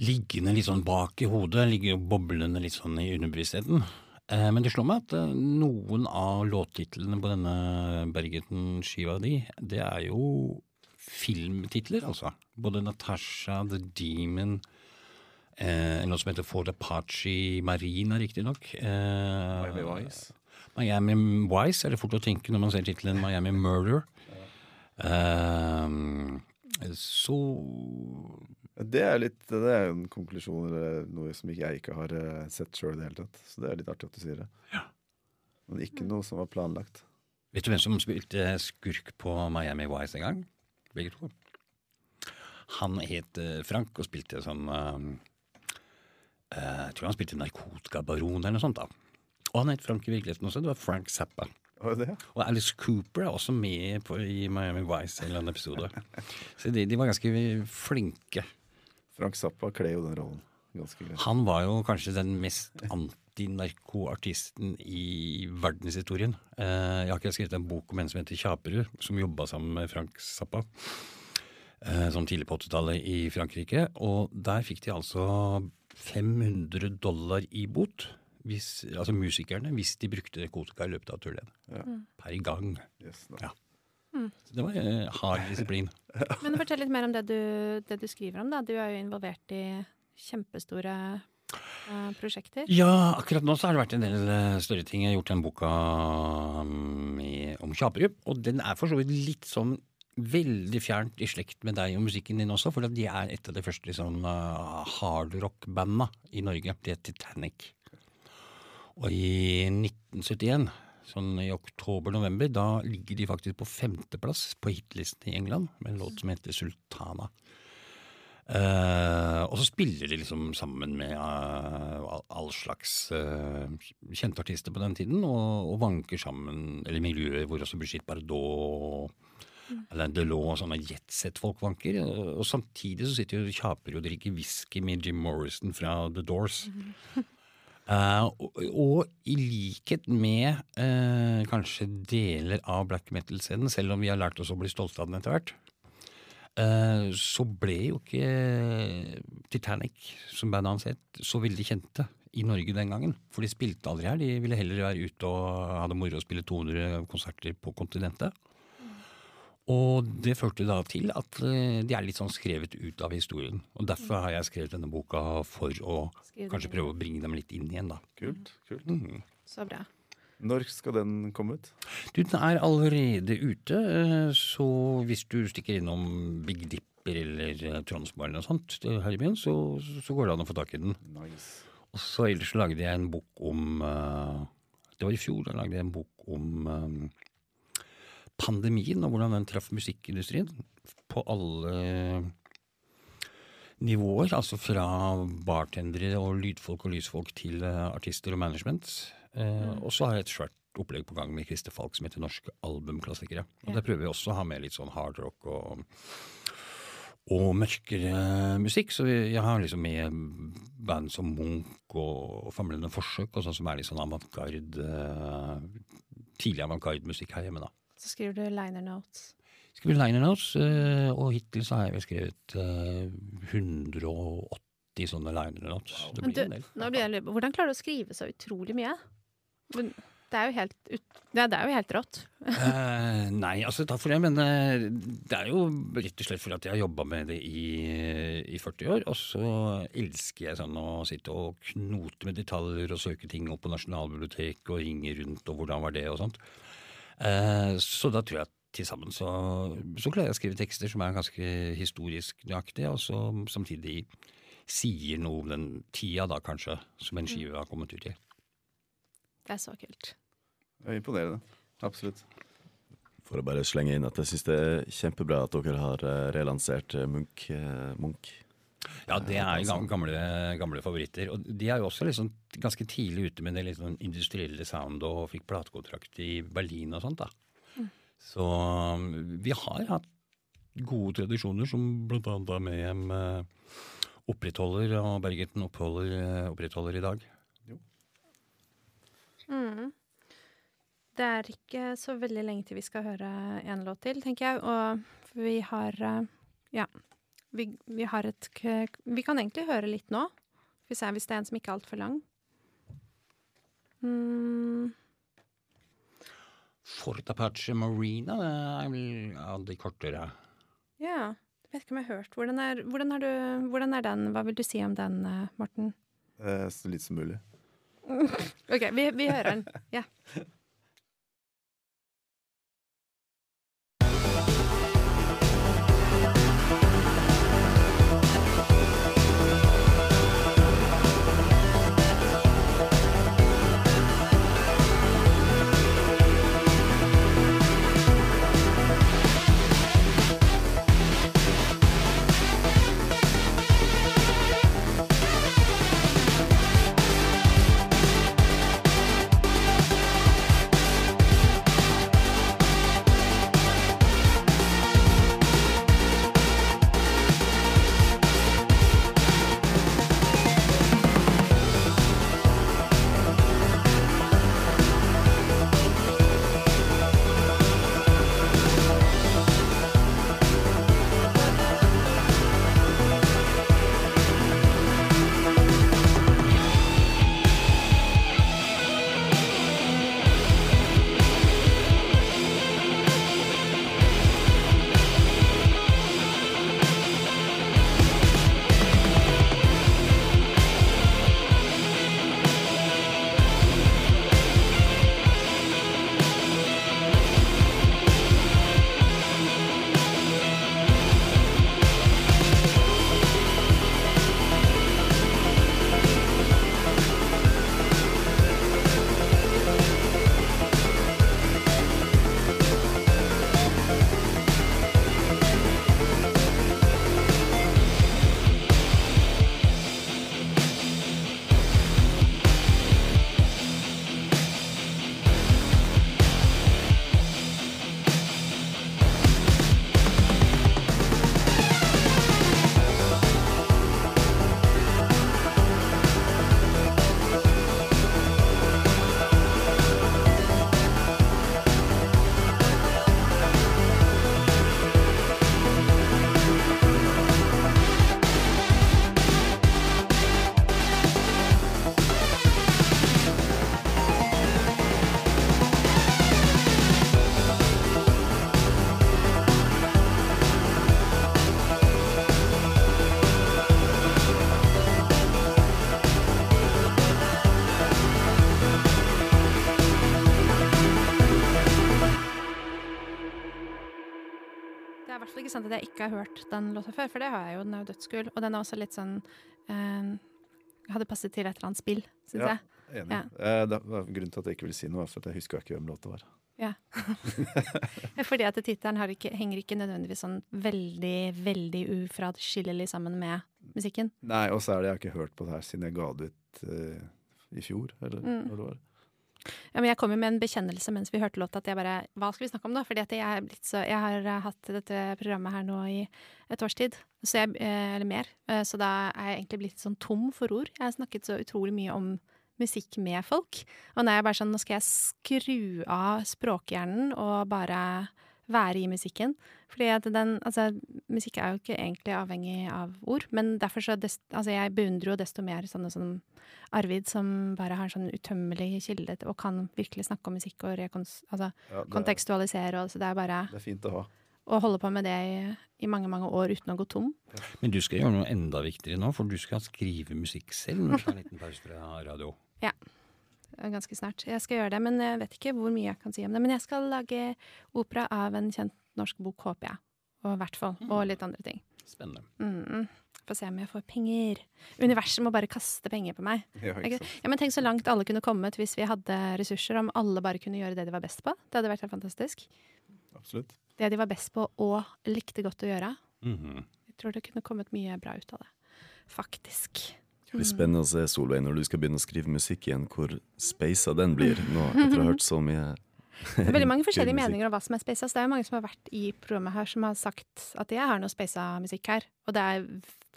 S3: liggende litt sånn bak i hodet, ligger boblende litt sånn i underbevisstheten. Eh, men det slår meg at eh, noen av låttitlene på denne Bergeten-skiva di, det er jo filmtitler, altså. Både Natasha, The Demon eh, Noe som heter Fort Apache Marina, riktignok. Eh,
S2: Miami Vice.
S3: Miami Wise er det fort å tenke når man ser tittelen Miami Murder. Eh, så
S2: Det er litt, det er en konklusjon eller noe som ikke jeg ikke har eh, sett sjøl i det hele tatt. Så det er litt artig at du sier det. Men ikke noe som var planlagt.
S3: Vet du hvem som spilte skurk på Miami Wise en gang? Begge to. Han het eh, Frank og spilte sånn eh, Jeg tror han spilte narkotikabaron eller noe sånt. da. Og han het Frank i virkeligheten også. Det var Frank Zappa.
S2: Og?
S3: Og Alice Cooper er også med på, i Miami Vice en eller annen episode. Så de, de var ganske flinke.
S2: Frank Zappa kler jo den rollen ganske greit.
S3: Han var jo kanskje den mest antinarkoartisten i verdenshistorien. Eh, jeg har ikke skrevet en bok om en som heter Kjaperud, som jobba sammen med Frank Zappa. eh, Sånn tidlig på 80-tallet i Frankrike. Og der fikk de altså 500 dollar i bot, hvis, altså musikerne, hvis de brukte narkotika i løpet av turneen.
S2: Ja.
S3: Per gang.
S2: Yes, no.
S3: Ja. Så det var eh, hard disiplin.
S1: Men fortell litt mer om det du, det du skriver om. da. Du er jo involvert i kjempestore eh, prosjekter.
S3: Ja, akkurat nå så har det vært en del eh, større ting. Jeg har gjort den boka med, om Kjaperud, og den er for så vidt litt sånn veldig fjernt i slekt med deg og musikken din også, for de er et av de første liksom, uh, hardrock-banda i Norge. Det er Titanic. Og i 1971, sånn i oktober-november, da ligger de faktisk på femteplass på hitlisten i England med en låt som heter Sultana. Uh, og så spiller de liksom sammen med uh, all, slags uh, kjente artister på den tiden, og, og vanker sammen, eller miljøer hvor også Brigitte Bardot eller Delon og sånne jetset-folk vanker. Og, og samtidig så sitter de og kjaper og drikker whisky med Jim Morrison fra The Doors. Eh, og, og i likhet med uh, kanskje deler av black metal-scenen, selv om vi har lært oss å bli stolte av den etter hvert, uh, så ble jo ikke Titanic, som bandet hans het, så veldig kjente i Norge den gangen. For de spilte aldri her. De ville heller være ute og ha det moro og spille 200 konserter på kontinentet. Og det førte da til at eh, de er litt sånn skrevet ut av historien. Og derfor har jeg skrevet denne boka for å kanskje prøve å bringe dem litt inn igjen, da.
S2: Kult. kult.
S3: Mm.
S1: Så bra.
S2: Når skal den komme ut?
S3: Du, den er allerede ute, eh, så hvis du stikker innom Big Dipper eller eh, og eller noe sånt her i byen, så, så går det an å få tak i den.
S2: Nice.
S3: Og så ellers lagde jeg en bok om Det var i fjor, da lagde jeg en bok om pandemien og hvordan den traff musikkindustrien på alle nivåer. Altså fra bartendere og lydfolk og lysfolk til eh, artister og management. Eh, Og så har jeg et svært opplegg på gang med Christer Falk som heter Norske albumklassikere. Og
S1: Ja.
S3: Der prøver vi også å ha med litt sånn hardrock og og mørkere musikk. Så jeg har liksom med band som Munch og Famlende Forsøk, og sånn som er litt sånn avantgarde Tidlig avantgarde-musikk her hjemme, da.
S1: Så skriver du liner notes.
S3: Skriver liner notes, eh, og hittil så har jeg vel skrevet eh, 180 sånne liner notes. Det blir
S1: du,
S3: en del.
S1: nå blir jeg litt- Hvordan klarer du å skrive så utrolig mye? Men Det er jo helt, ut, ja, det er jo helt rått.
S3: Eh, nei, altså takk for det, men eh, det er jo rett og slett fordi at jeg har jobba med det i, i 40 år. Og så elsker jeg sånn å sitte og knote med detaljer og søke ting opp på Nasjonalbiblioteket og ringe rundt og hvordan var det og sånt. Eh, så da tror jeg at til sammen så, så klarer jeg å skrive tekster som er ganske historisk nøyaktige, og så samtidig sier noe om den tida da kanskje som en skive har kommet ut i.
S1: Det er så kult.
S2: Det er imponerende. Absolutt.
S4: For å bare slenge inn at jeg syns det er kjempebra at dere har eh, relansert eh, Munch. Munch.
S3: Ja, det er jo gamle, gamle favoritter. Og de er jo også liksom ganske tidlig ute med det sånn industrielle sound og fikk platekontrakt i Berlin og sånt. da. Så um, vi har hatt gode tradisjoner, som blant annet Mayhem eh, opprettholder, og Bergeten eh, opprettholder i dag.
S1: Mm. Det er ikke så veldig lenge til vi skal høre en låt til, tenker jeg. Og vi har eh, Ja. Vi, vi har et Vi kan egentlig høre litt nå. Skal vi se hvis det er en som ikke er altfor lang. Mm.
S3: Fort Apache Marina det er vel av de kortere.
S1: Ja. Jeg vet ikke om jeg har hørt. Hvordan er, hvordan, er du, hvordan er den? Hva vil du si om den, eh, Morten?
S2: Eh, så lite som mulig.
S1: OK, vi, vi hører den. Ja. Det at jeg ikke har hørt den låta før, for det har jeg jo. Den er jo dødskul. Og den er også litt sånn eh, Hadde passet til et eller annet spill, syns
S2: Ja.
S1: jeg.
S2: Enig.
S1: Ja.
S2: Eh, det var grunnen til at jeg ikke ville si noe, for at jeg husker ikke hvem låta var. Ja.
S1: Fordi at tittelen henger ikke nødvendigvis sånn veldig, veldig ufraskillelig sammen med musikken.
S2: Nei, og så er det jeg har ikke hørt på det her siden jeg ga det ut eh, i fjor, eller
S1: Mm.
S2: når det var.
S1: Ja, men jeg kom jo med en bekjennelse mens vi hørte låta, at jeg bare Hva skal vi snakke om da? Fordi jeg så Jeg har eh, hatt dette programmet her nå i et års tid, jeg, eh, eller mer. Eh, Så da er jeg egentlig blitt sånn tom for ord. Jeg har snakket så utrolig mye om musikk med folk. Og nå er jeg bare sånn Nå skal jeg skru av språkhjernen og bare være i musikken. Fordi at den Altså, musikk er jo ikke egentlig avhengig av ord, men derfor så dest, Altså, jeg beundrer jo desto mer sånne som Arvid, som bare har en sånn utømmelig kilde og kan virkelig snakke om musikk og rekons, altså,
S2: Ja, det, er,
S1: kontekstualisere. Og, så det er bare
S2: det er fint å ha.
S1: å holde på med det i, i mange, mange år uten å gå tom.
S3: Men du skal gjøre noe enda viktigere nå, for du skal skrive musikk selv når du tar en liten pause fra radio.
S1: eh, Ganske snart. Jeg skal gjøre det, men jeg vet ikke hvor mye jeg kan si om det. Men jeg skal lage opera av en kjent norsk bok, håper jeg. Og i hvert fall. Og litt andre ting.
S3: Spennende.
S1: Mm. Få se om jeg får penger. Universet må bare kaste penger på meg.
S2: Ja?
S1: Ja, men Tenk så langt alle kunne kommet hvis vi hadde ressurser, om alle bare kunne gjøre det de var best på. Det hadde vært helt fantastisk.
S2: Absolutt.
S1: Det de var best på og likte godt å gjøre.
S3: Mhm.
S1: Jeg tror det kunne kommet mye bra ut av det. Faktisk.
S4: Det blir spennende å se, Solveig, når du skal begynne å skrive musikk igjen, hvor speisa den blir nå, etter å ha hørt så mye
S1: Det er veldig mange forskjellige meninger om hva som er spasa. Det er jo mange som har vært i programmet her som har sagt at jeg har noe spasa musikk her. Og det er,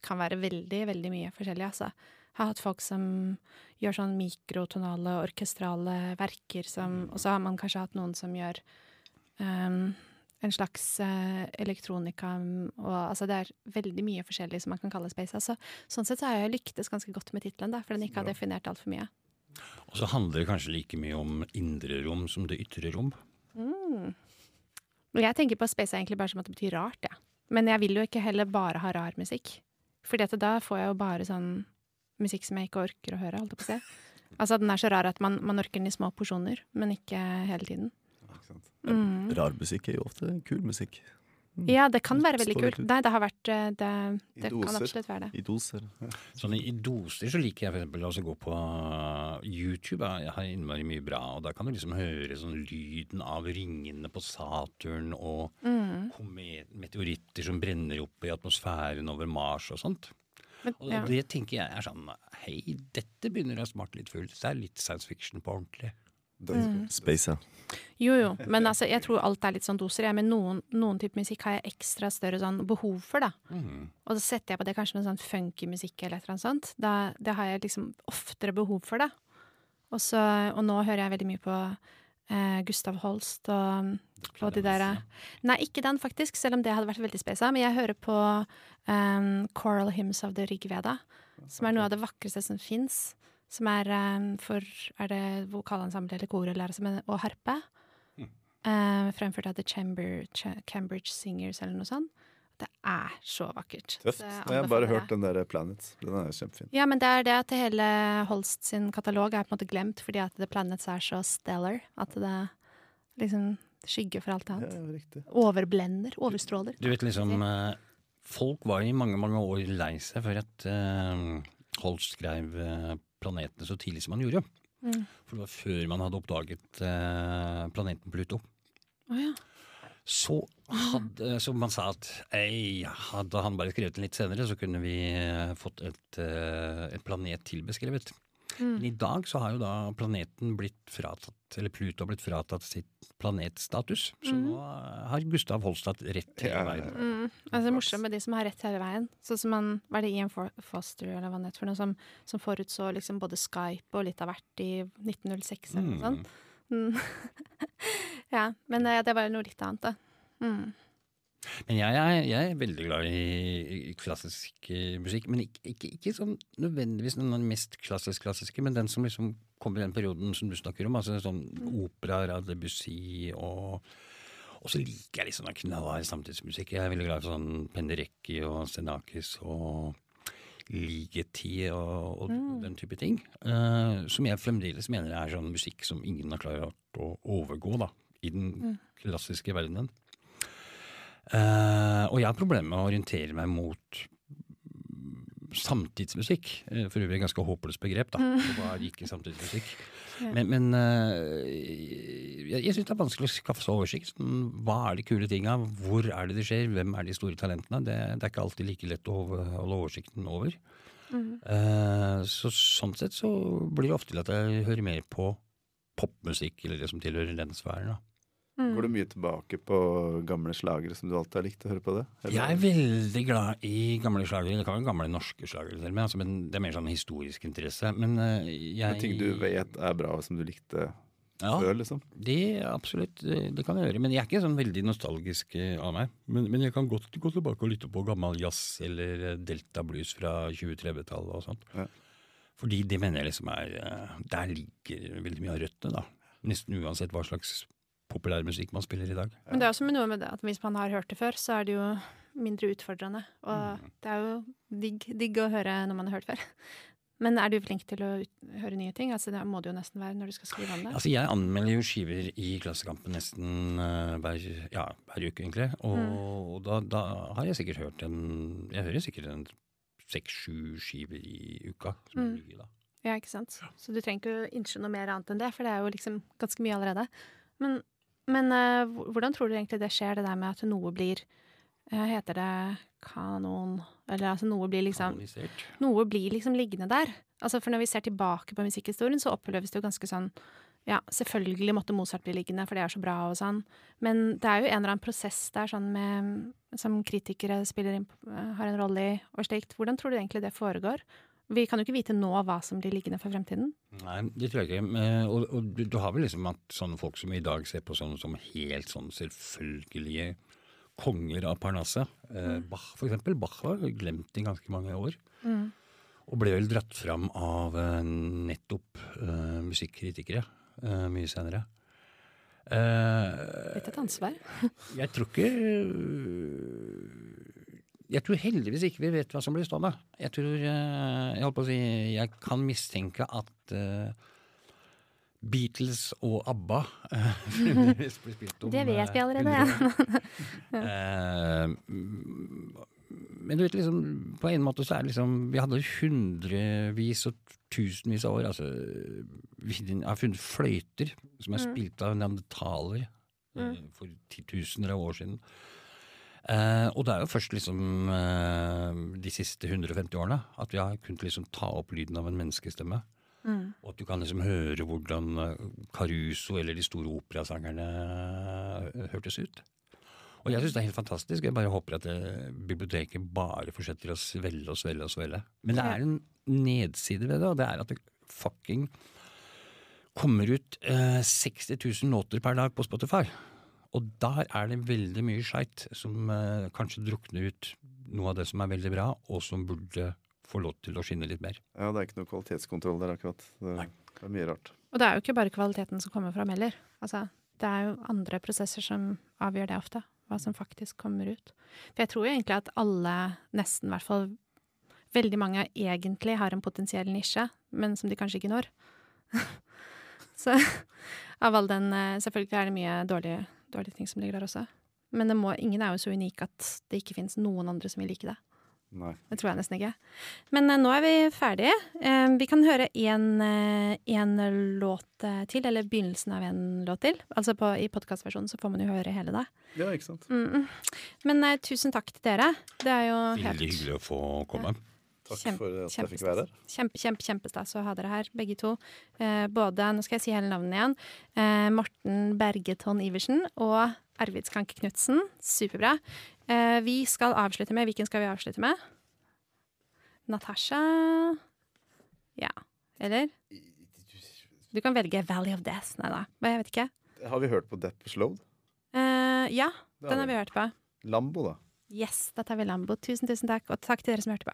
S1: kan være veldig, veldig mye forskjellig, altså. Jeg har hatt folk som gjør sånn mikrotonale, orkestrale verker som Og så har man kanskje hatt noen som gjør ehm, en slags uh, elektronika og altså det er veldig mye forskjellig som man kan kalle space. Altså, sånn sett så har jeg lyktes ganske godt med tittelen, for den ikke har definert altfor mye.
S3: Og så handler det kanskje like mye om indre rom som det ytre rom.
S1: Mm. Jeg tenker på space egentlig bare som at det betyr rart, jeg. Men jeg vil jo ikke heller bare ha rar musikk. Fordi da får jeg jo bare sånn musikk som jeg ikke orker å høre, holdt jeg på å si. Altså den er så rar at man, man orker den i små porsjoner, men ikke hele tiden.
S2: Ikke sant?
S1: Mm.
S4: Rar musikk er jo ofte kul musikk. Mm.
S1: Ja, det kan være veldig kult. Nei, det har vært eh, Det, det kan absolutt være det.
S4: I doser.
S3: Sånn i, I doser så liker jeg for eksempel også å gå på YouTube. Jeg har innmari mye bra, og da kan du liksom høre sånn lyden av ringene på Saturn og
S1: Mm.
S3: komet- meteoritter som brenner opp i atmosfæren over Mars og sånt.
S1: Men,
S3: Og det tenker jeg er sånn Hei, dette begynner å smarte litt fullt. Det er litt science fiction på ordentlig.
S2: Dødskult.
S4: ja.
S1: Jo, jo. Men altså, jeg tror alt er litt sånn doser. Jeg. Men noen, noen type musikk har jeg ekstra større sånn behov for, da.
S3: Mm.
S1: Og så setter jeg på det kanskje noe sånn funky musikk eller et eller annet sånt. Da, det har jeg liksom oftere behov for, da. Og, så, og nå hører jeg veldig mye på eh, Gustav Holst og, og de der Nei, ikke den faktisk, selv om det hadde vært veldig spesa. Men jeg hører på um, Choral Hymns of the Rigveda, som er noe av det vakreste som fins. Som er um, for Er det vokalensemble eller kor eller som- og harpe?
S3: Mm.
S1: Uh, fremført av The Chamber, Ch Cambridge Singers eller noe sånt. Det er så vakkert.
S2: Tøft. Jeg har bare hørt den der Planets. Den er kjempefin.
S1: Ja, men det er det at hele Holst sin katalog er på en måte glemt fordi at The Planets er så stellar. At det liksom skygger for alt
S2: Ja,
S1: annet.
S2: riktig.
S1: Overblender. Overstråler.
S3: Du vet liksom eh, Folk var i mange mange år lei seg for at uh, Holst skrev eh, planetene så tidlig som han gjorde.
S1: Mm.
S3: For det var før man hadde oppdaget eh, planeten Pluto.
S1: Oh, ja.
S3: Så, hadde, så man sa at ei, hadde han bare skrevet den litt senere, så kunne vi eh, fått et, eh, et planet til beskrevet. Men
S1: Mm.
S3: i dag så har jo da planeten blitt fratatt, eller Pluto blitt fratatt sitt planetstatus. Så
S1: mm.
S3: nå eh, har Gustav Holstad rett hele
S2: Ja,
S3: veien.
S1: Mm. Altså, det er morsomt med de som har rett hele veien. Sånn som man, Var det Ian Foster eller hva han het for noe, som, som forutså liksom både Skype og litt av hvert i 1906 eller noe sånt. Mm. ja, men eh, det var jo noe litt annet, da. Mm.
S3: Men jeg, er- jeg er veldig glad i, klassisk eh, musikk. Men ikke, ikke, ikke sånn nødvendigvis den mest klassisk-klassiske, men den som liksom kommer i den perioden som du snakker om. Altså sånn operaer av Debussy og Og så liker jeg litt sånn knallhard samtidsmusikk. Jeg er veldig glad i sånn Penderecki og Senakis og Ligeti og, og
S1: Mm.
S3: den type ting. Uh, som jeg fremdeles mener er sånn musikk som ingen har klart å overgå da, i den
S1: Mm.
S3: klassiske verdenen. Eh, og jeg har problemer med å orientere meg mot samtidsmusikk. Eh, For øvrig et ganske håpløst begrep, da.
S1: Mm.
S3: Hva er ikke samtidsmusikk?
S1: Ja.
S3: Men, men uh, jeg, jeg syns det er vanskelig å skaffe seg oversikt. Sånn, Hva er de kule tinga? Hvor er det det skjer? Hvem er de store talentene? Det, det er ikke alltid like lett å holde holde oversikten over.
S1: Mm.
S3: Uh, så sånn sett så blir det ofte til at jeg hører mer på popmusikk, eller det som tilhører den sfæren. da.
S1: Mm.
S2: Går du mye tilbake på gamle slagere som du alltid har likt å høre på det? Eller-
S3: Jeg er veldig glad i gamle slagere. Det kan være gamle norske slagere, til og altså, men det er mer sånn historisk interesse. Men eh, jeg
S2: Med ting du vet er bra, og som du likte
S3: ja,
S2: før, liksom?
S3: det absolutt, det, det kan jeg gjøre. Men jeg er ikke sånn veldig nostalgisk eh, av meg. Men, men jeg kan godt gå tilbake og lytte på gammel jazz eller eh, Delta blues fra 20-30-tallet og sånt.
S2: Ja.
S3: Fordi det mener jeg liksom er Der ligger veldig mye av røttene, da. Nesten uansett hva slags populærmusikk man spiller i dag.
S1: Men det er også noe med det at hvis man har hørt det før, så er det jo mindre utfordrende. Og det er jo digg, digg å høre når man har hørt før. Men er du flink til å høre nye ting? Altså Det må det jo nesten være når du skal skrive om det.
S3: Altså Jeg anmelder jo skiver i Klassekampen nesten uh, hver, ja, hver uke, egentlig. Og, og da, da har jeg sikkert hørt en Jeg hører sikkert en seks-sju skiver i uka som er
S1: Mm.
S3: nye, da.
S1: Ja, ikke sant? Så du trenger ikke å innse noe mer annet enn det, for det er jo liksom ganske mye allerede. Men, Men uh, hvordan tror du egentlig det skjer, det der med at noe blir uh, Heter det kanon? Eller altså noe blir liksom
S3: Kanonisert.
S1: Noe blir liksom liggende der. Altså For når vi ser tilbake på musikkhistorien, så oppleves det jo ganske sånn Ja, selvfølgelig måtte Mozart bli liggende, for det er så bra og sånn, men det er jo en eller annen prosess der sånn med Som kritikere spiller inn, eh, har en rolle i, og slikt. Hvordan tror du egentlig det foregår? Vi kan jo ikke vite nå hva som blir liggende for fremtiden.
S3: Nei, det tror jeg ikke. Eh, Og, og du, du har vel liksom at sånne folk som i dag ser på sånne som helt sånn selvfølgelige konger av Parnasset. Mm. Bach for eksempel. Bach var glemt i ganske mange år. Og ble vel dratt fram av eh, nettopp uh, musikkritikere uh, mye senere. Uh,
S1: Litt et ansvar.
S3: jeg tror ikke Jeg tror heldigvis ikke vi vet hva som blir stående. Jeg tror øh, Jeg holdt på å si Jeg kan mistenke at øh, Beatles og ABBA øh, fremdeles blir spilt om
S1: Det vet vi allerede,
S3: 100 år. Eh, mm, men du vet liksom, på en måte så er det liksom Vi hadde hundrevis og tusenvis av år. Altså, vi har funnet fløyter som er spilt av neandertalere eh, for titusener av år siden. Eh, og det er jo først liksom eh, de siste 150 årene at vi har kunnet liksom ta opp lyden av en menneskestemme. Og at du kan liksom høre hvordan eh, Caruso eller de store operasangerne eh, hørtes ut. Og jeg syns det er helt fantastisk. Jeg bare håper at eh, biblioteket bare fortsetter å svelle og svelle og svelle. Men det er en nedside ved det, og det er at det fucking kommer ut eh, 60 000 låter per dag på Spotify. Og der er det veldig mye skeit som eh, kanskje drukner ut noe av det som er veldig bra, og som burde få lov til å skinne litt mer.
S2: Ja, det er ikke noe kvalitetskontroll der akkurat. Det,
S3: Nei.
S2: det er mye rart.
S1: Og det er jo ikke bare kvaliteten som kommer fram heller. Altså, det er jo andre prosesser som avgjør det ofte, hva som faktisk kommer ut. For jeg tror jo egentlig at alle, nesten i hvert fall veldig mange, egentlig har en potensiell nisje, men som de kanskje ikke når. Så av all den eh, Selvfølgelig er det mye dårlige, dårlige ting som ligger der også. Men det må, ingen er jo så unik at det ikke fins noen andre som vil like det.
S2: Nei.
S1: Det tror jeg nesten ikke. Men eh, nå er vi ferdige. Eh, vi kan høre én låt eh, til, eller begynnelsen av en låt til. Altså på, I podkastversjonen så får man jo høre hele det.
S2: Ja, ikke sant.
S1: Mm. Men eh, tusen takk til dere. Det er jo helt
S3: Veldig hyggelig å få komme.
S2: Takk
S1: Kjempe-
S2: for at jeg fikk være her.
S1: Kjempe, kjempe, kjempestas å ha dere her, begge to. Eh, både, nå skal jeg si hele navnet igjen, eh, Morten Bergeton Iversen og Arvid Skanke Knutsen. Superbra. Eh, vi skal avslutte med Hvilken skal vi avslutte med? Natasha Ja. Eller? Du kan velge Valley of Death. Nei da, jeg vet ikke.
S2: Har vi hørt på Depp Slowed?
S1: Eh, ja, den har vi hørt på.
S2: Lambo, da.
S1: Yes, da tar vi Lambo. Tusen, tusen takk, og takk til dere som hørte på.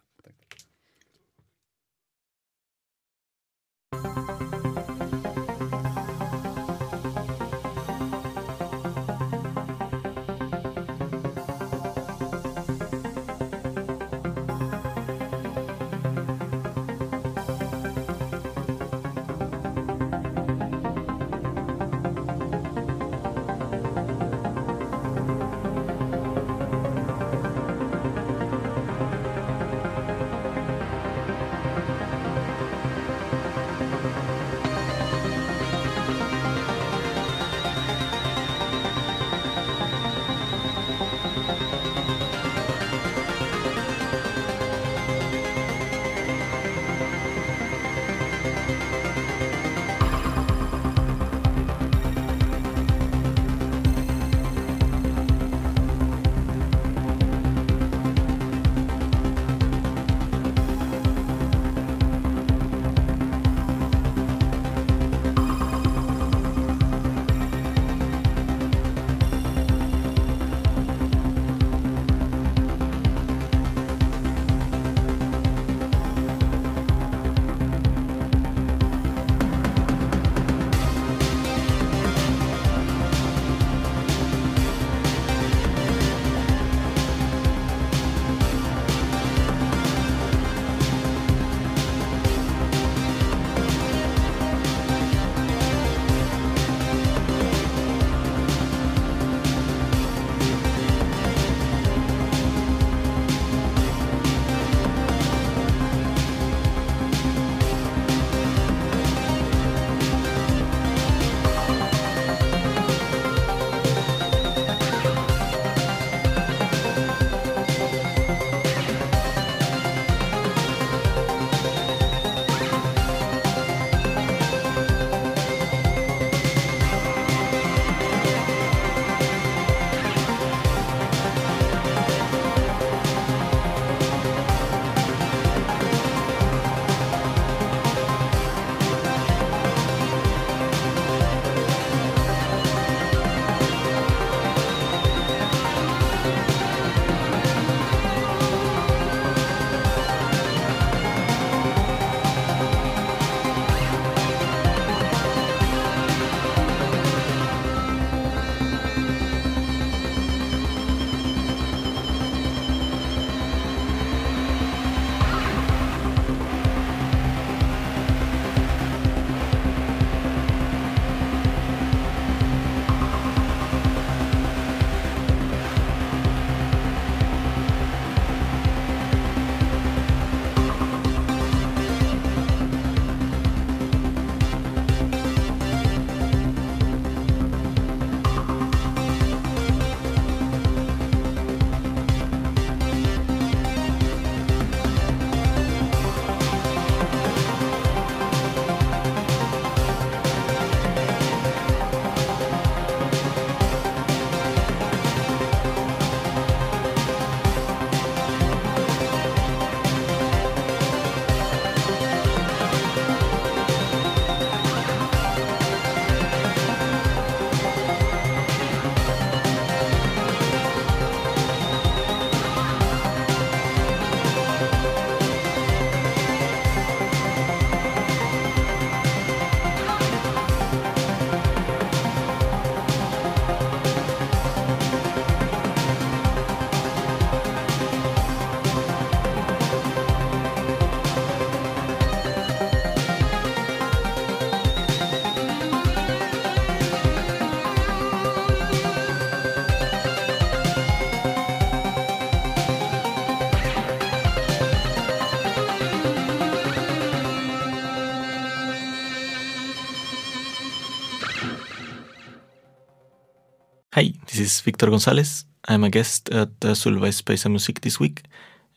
S5: Is Victor Gonzalez. I'm a guest at uh, Solveig Space and Music this week,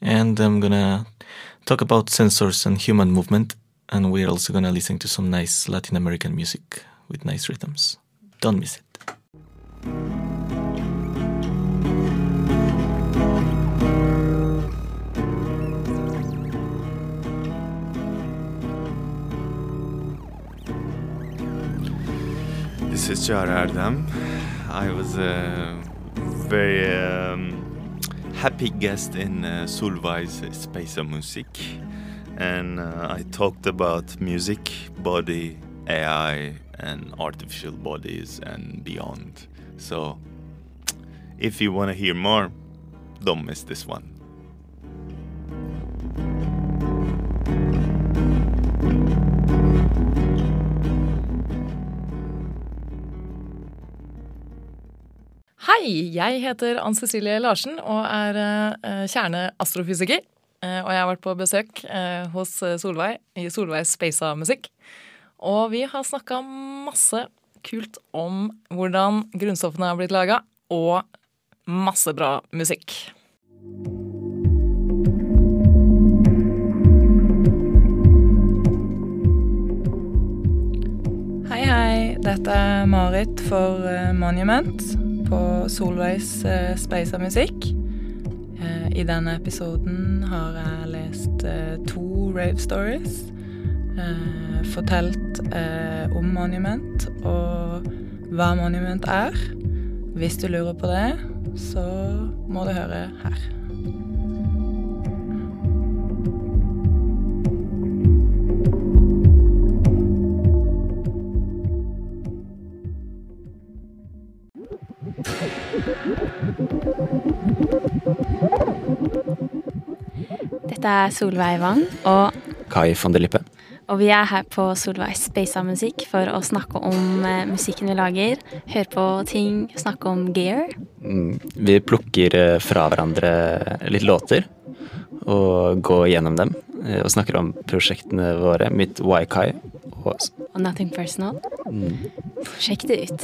S5: and I'm gonna talk about sensors and human movement, and we're also gonna listen to some nice Latin American music with nice rhythms. Don't miss it.
S6: This is Jar Erdem. I was a very um, happy guest in uh, Space of Music. And uh, I talked about music, body, AI, and artificial bodies and beyond. So if you want to hear more, don't miss this one.
S7: Hei, jeg heter Ann Cecilie Larsen og er eh, kjerneastrofysiker. Eh, og jeg har vært på besøk eh, hos Solveig i Solveig Spaisa Musikk. Og vi har snakka masse kult om hvordan grunnstoffene har blitt laga, og masse bra musikk. Hei, hei. Dette er Marit for Monument på Solveigs uh, Space av musikk. Eh, I denne episoden har jeg lest eh, to rave stories. eh, fortalt eh, om Monument og hva Monument er. Hvis du lurer på det, så må du høre her.
S8: heter er Solveig Wang og
S9: Kai van der Lippe.
S8: Og vi er her på Solveig Space av Musikk for å snakke om eh, musikken vi lager. Høre på ting, snakke om gear.
S9: Mm, vi plukker eh, fra hverandre litt låter og går gjennom dem. Eh, og snakker om prosjektene våre. Mitt Why-Kai og
S8: Og Nothing Personal.
S9: Mm.
S8: Sjekk det ut.